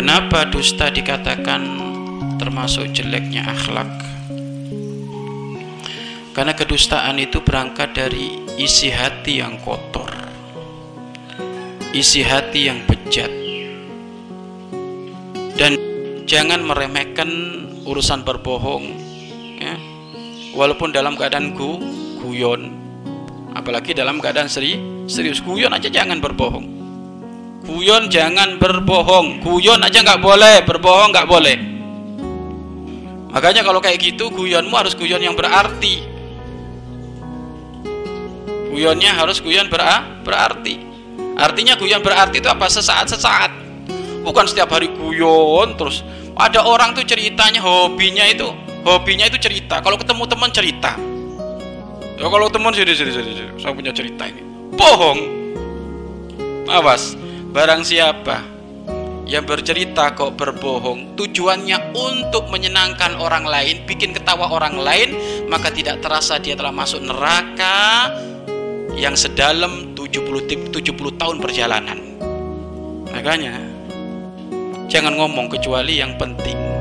Kenapa dusta dikatakan termasuk jeleknya akhlak? Karena kedustaan itu berangkat dari isi hati yang kotor, isi hati yang bejat, dan jangan meremehkan urusan berbohong, ya. walaupun dalam keadaan gu, guyon, apalagi dalam keadaan seri, serius guyon aja jangan berbohong, guyon jangan berbohong, guyon aja nggak boleh, berbohong nggak boleh. Makanya kalau kayak gitu guyonmu harus guyon yang berarti. Guyonnya harus guyon ber berarti. Artinya guyon berarti itu apa? Sesaat sesaat bukan setiap hari guyon terus. Ada orang tuh ceritanya hobinya itu hobinya itu cerita. Kalau ketemu teman cerita. Ya kalau teman sini sini sini. Saya punya cerita ini. Bohong. Awas barang siapa yang bercerita kok berbohong tujuannya untuk menyenangkan orang lain bikin ketawa orang lain maka tidak terasa dia telah masuk neraka yang sedalam 70 70 tahun perjalanan. Makanya jangan ngomong kecuali yang penting.